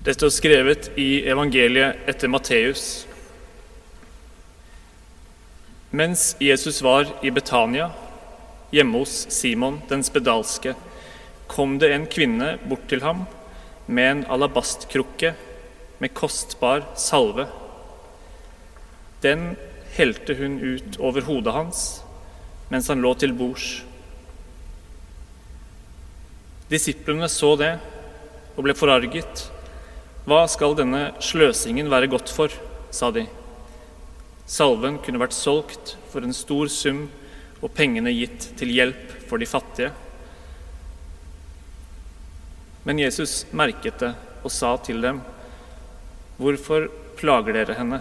Det står skrevet i evangeliet etter Matteus. Mens Jesus var i Betania, hjemme hos Simon den spedalske, kom det en kvinne bort til ham med en alabastkrukke med kostbar salve. Den helte hun ut over hodet hans mens han lå til bords. Disiplene så det og ble forarget. Hva skal denne sløsingen være godt for, sa de. Salven kunne vært solgt for en stor sum og pengene gitt til hjelp for de fattige. Men Jesus merket det og sa til dem, Hvorfor plager dere henne?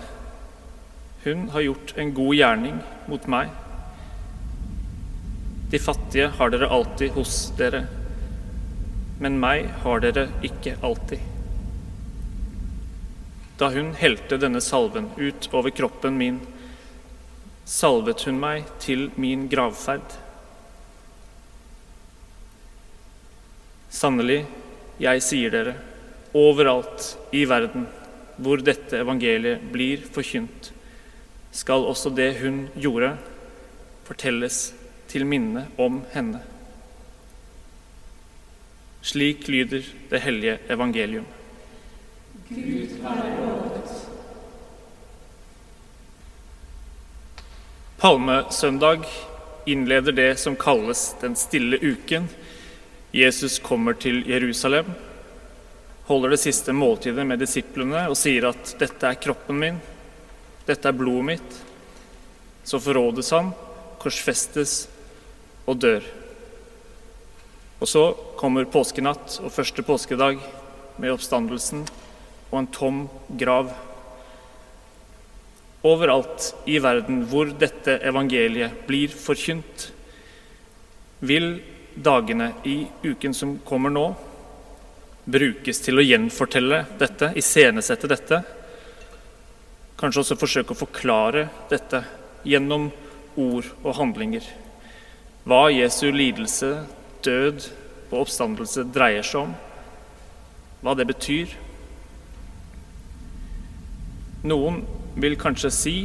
Hun har gjort en god gjerning mot meg. De fattige har dere alltid hos dere, men meg har dere ikke alltid. Da hun helte denne salven ut over kroppen min, salvet hun meg til min gravferd. Sannelig, jeg sier dere, overalt i verden hvor dette evangeliet blir forkynt, skal også det hun gjorde, fortelles til minne om henne. Slik lyder det hellige evangelium. Gud være lovet. Palmesøndag innleder det som kalles den stille uken. Jesus kommer til Jerusalem holder det siste måltidet med disiplene og sier at 'dette er kroppen min, dette er blodet mitt', så forrådes han, korsfestes og dør. Og så kommer påskenatt og første påskedag med oppstandelsen og en tom grav. Overalt i verden hvor dette evangeliet blir forkynt, vil dagene i uken som kommer nå, brukes til å gjenfortelle dette, iscenesette dette. Kanskje også forsøke å forklare dette gjennom ord og handlinger. Hva Jesu lidelse, død og oppstandelse dreier seg om. Hva det betyr. Noen vil kanskje si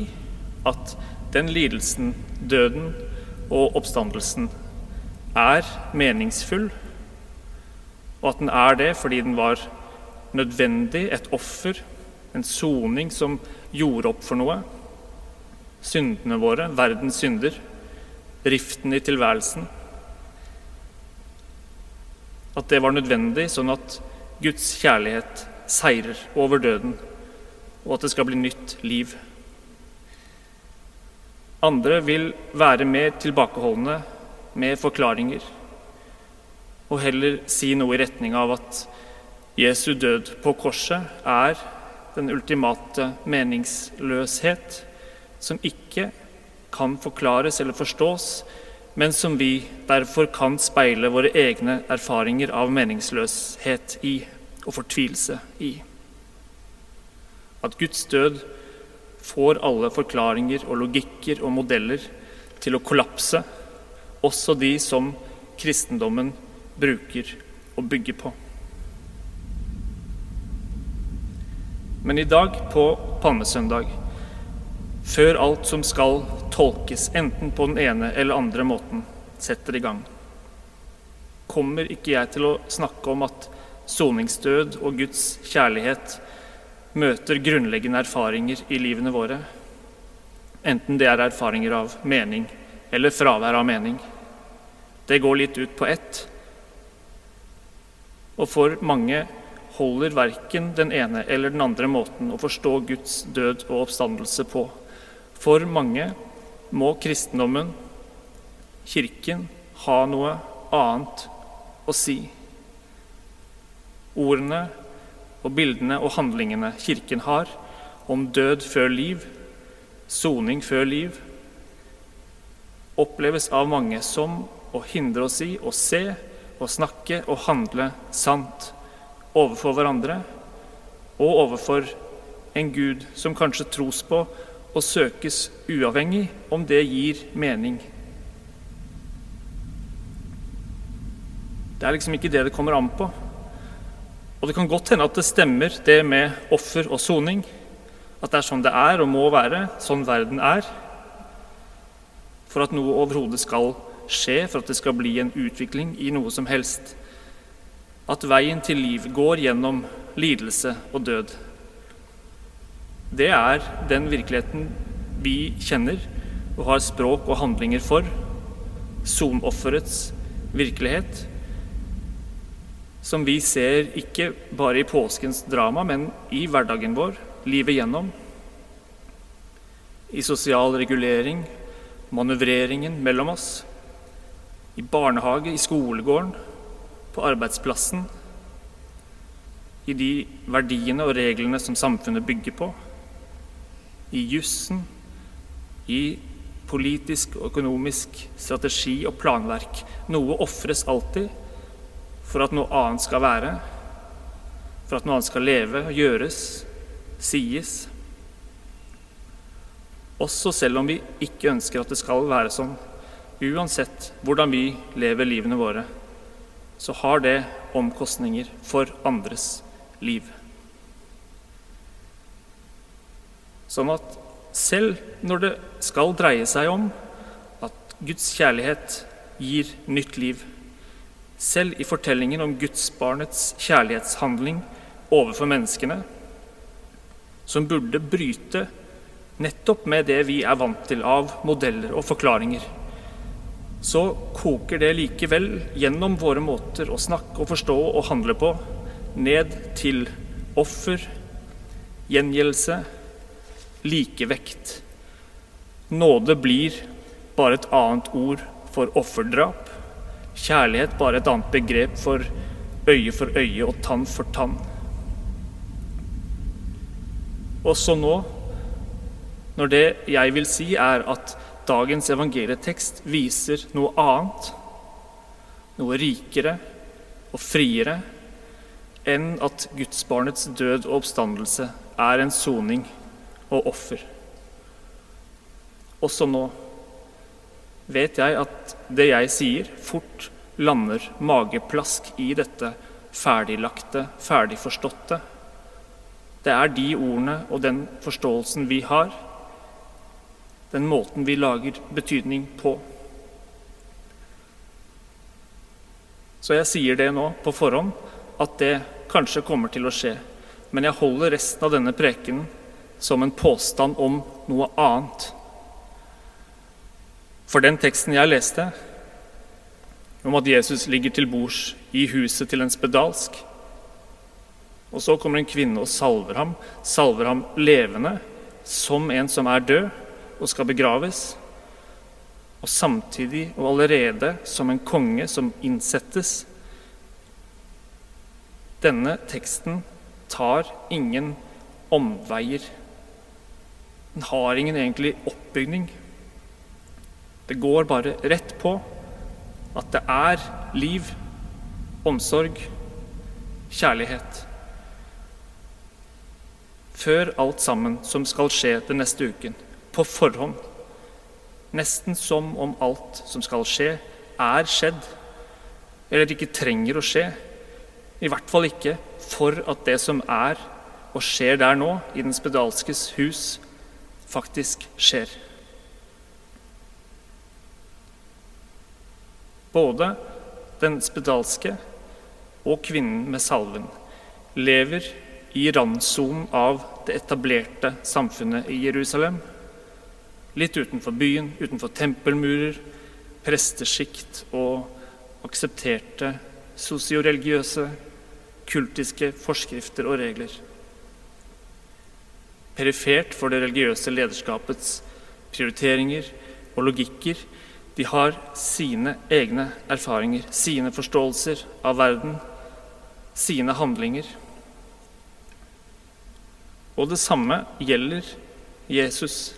at den lidelsen, døden og oppstandelsen er meningsfull og at den er det fordi den var nødvendig, et offer, en soning som gjorde opp for noe. Syndene våre, verdens synder, riften i tilværelsen. At det var nødvendig sånn at Guds kjærlighet seirer over døden, og at det skal bli nytt liv. Andre vil være mer tilbakeholdne med forklaringer og heller si noe i retning av at Jesu død på korset er den ultimate meningsløshet, som ikke kan forklares eller forstås, men som vi derfor kan speile våre egne erfaringer av meningsløshet i og fortvilelse i. At Guds død får alle forklaringer og logikker og modeller til å kollapse, også de som kristendommen bruker og bygger på. Men i dag, på palmesøndag, før alt som skal tolkes, enten på den ene eller andre måten, setter i gang, kommer ikke jeg til å snakke om at soningsdød og Guds kjærlighet møter grunnleggende erfaringer i livene våre, enten det er erfaringer av mening eller fravær av mening. Det går litt ut på ett, og for mange holder verken den ene eller den andre måten å forstå Guds død og oppstandelse på. For mange må kristendommen, Kirken, ha noe annet å si. Ordene og bildene og handlingene Kirken har om død før liv, soning før liv, oppleves av mange som å hindre oss i å se og snakke og handle sant overfor hverandre og overfor en Gud som kanskje tros på og søkes uavhengig om det gir mening. Det er liksom ikke det det kommer an på. Og det kan godt hende at det stemmer, det med offer og soning. At det er sånn det er og må være, sånn verden er. For at noe overhodet skal skje, for at det skal bli en utvikling i noe som helst. At veien til liv går gjennom lidelse og død. Det er den virkeligheten vi kjenner og har språk og handlinger for. Sonofferets virkelighet som vi ser ikke bare i påskens drama, men i hverdagen vår, livet gjennom. I sosial regulering, manøvreringen mellom oss. I barnehage, i skolegården, på arbeidsplassen. I de verdiene og reglene som samfunnet bygger på. I jussen. I politisk og økonomisk strategi og planverk. Noe ofres alltid for at noe annet skal være, for at noe annet skal leve, gjøres, sies. Også selv om vi ikke ønsker at det skal være sånn, uansett hvordan vi lever livene våre, så har det omkostninger for andres liv. Sånn at selv når det skal dreie seg om at Guds kjærlighet gir nytt liv, selv i fortellingen om gudsbarnets kjærlighetshandling overfor menneskene, som burde bryte nettopp med det vi er vant til av modeller og forklaringer, så koker det likevel gjennom våre måter å snakke og forstå og handle på ned til offer, gjengjeldelse, likevekt. Nåde blir bare et annet ord for offerdrap. Kjærlighet bare et annet begrep for øye for øye og tann for tann. Også nå, når det jeg vil si, er at dagens evangelietekst viser noe annet, noe rikere og friere enn at gudsbarnets død og oppstandelse er en soning og offer. Også nå vet jeg at det jeg sier, fort lander mageplask i dette ferdiglagte, ferdigforståtte. Det er de ordene og den forståelsen vi har, den måten vi lager betydning på. Så jeg sier det nå på forhånd, at det kanskje kommer til å skje. Men jeg holder resten av denne prekenen som en påstand om noe annet. For den teksten jeg leste, om at Jesus ligger til bords i huset til en spedalsk, og så kommer en kvinne og salver ham, salver ham levende, som en som er død og skal begraves, og samtidig og allerede som en konge som innsettes. Denne teksten tar ingen omveier. Den har ingen egentlig oppbygning. Det går bare rett på at det er liv, omsorg, kjærlighet. Før alt sammen som skal skje den neste uken, på forhånd. Nesten som om alt som skal skje, er skjedd, eller ikke trenger å skje. I hvert fall ikke for at det som er og skjer der nå, i den spedalskes hus, faktisk skjer. Både den spedalske og kvinnen med salven lever i randsonen av det etablerte samfunnet i Jerusalem. Litt utenfor byen, utenfor tempelmurer, prestesjikt og aksepterte sosioreligiøse, kultiske forskrifter og regler. Perifert for det religiøse lederskapets prioriteringer og logikker de har sine egne erfaringer, sine forståelser av verden, sine handlinger. Og det samme gjelder Jesus.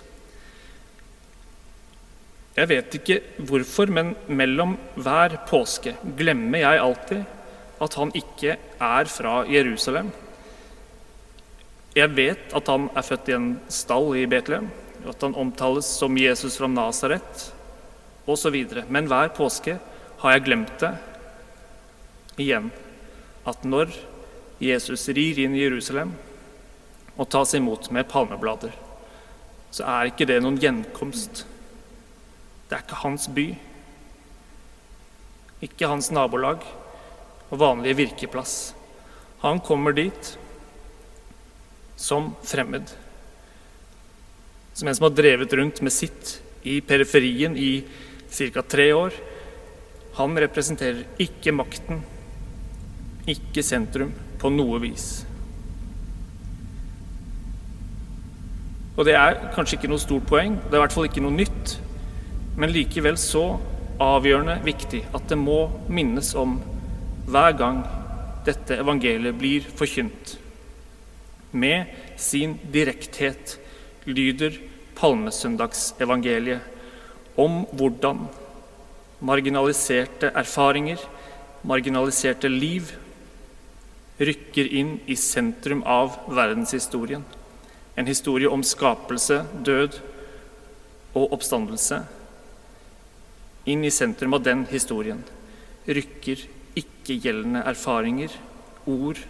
Jeg vet ikke hvorfor, men mellom hver påske glemmer jeg alltid at han ikke er fra Jerusalem. Jeg vet at han er født i en stall i Betlehem, at han omtales som Jesus fra Nasaret, osv. Men hver påske har jeg glemt det igjen. At når Jesus rir inn i Jerusalem og tas imot med palmeblader, så er ikke det noen gjenkomst. Det er ikke hans by, ikke hans nabolag og vanlige virkeplass. Han kommer dit som fremmed. Som en som har drevet rundt med sitt i periferien i ca. tre år. Han representerer ikke makten, ikke sentrum, på noe vis. Og det er kanskje ikke noe stort poeng, det er i hvert fall ikke noe nytt, men likevel så avgjørende viktig at det må minnes om hver gang dette evangeliet blir forkynt. Med sin direkthet lyder palmesøndagsevangeliet om hvordan marginaliserte erfaringer, marginaliserte liv, rykker inn i sentrum av verdenshistorien. En historie om skapelse, død og oppstandelse. Inn i sentrum av den historien rykker ikke-gjeldende erfaringer, ord,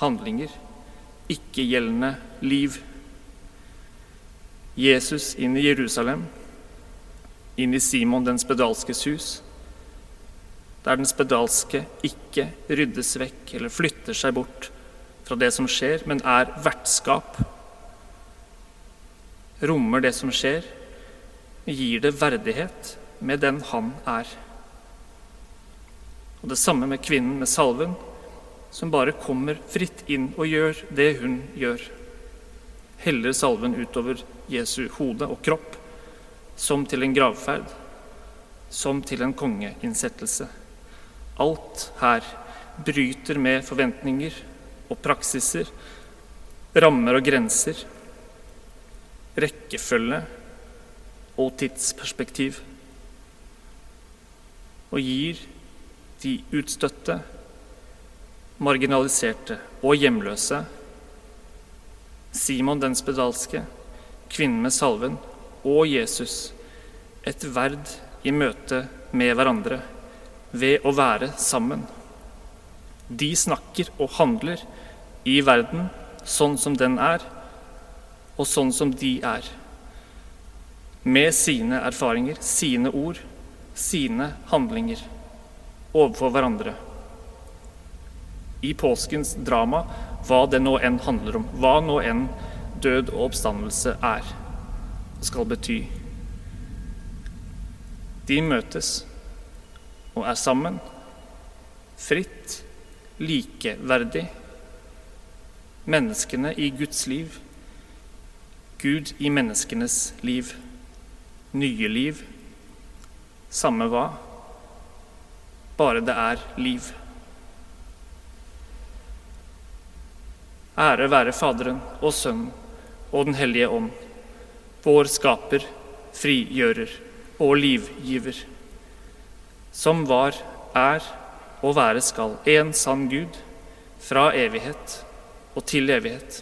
handlinger, ikke-gjeldende liv. Jesus inn i Jerusalem, inn i Simon den spedalskes hus der den spedalske ikke ryddes vekk eller flytter seg bort fra det som skjer, men er vertskap. Rommer det som skjer, gir det verdighet med den han er. Og Det samme med kvinnen med salven, som bare kommer fritt inn og gjør det hun gjør. Heller salven utover Jesu hode og kropp, som til en gravferd, som til en kongeinnsettelse. Alt her bryter med forventninger og praksiser, rammer og grenser, rekkefølge og tidsperspektiv. Og gir de utstøtte, marginaliserte og hjemløse Simon den spedalske, kvinnen med salven og Jesus et verd i møte med hverandre ved å være sammen. De snakker og handler i verden sånn som den er, og sånn som de er. Med sine erfaringer, sine ord, sine handlinger overfor hverandre. I påskens drama, hva det nå enn handler om, hva nå enn død og oppstandelse er, skal bety. De møtes og er sammen, fritt, likeverdig, menneskene i Guds liv, Gud i menneskenes liv, nye liv, samme hva, bare det er liv. Ære være Faderen og Sønnen og Den hellige ånd, vår skaper, frigjører og livgiver som var, er og være skal, en sann Gud, fra evighet og til evighet.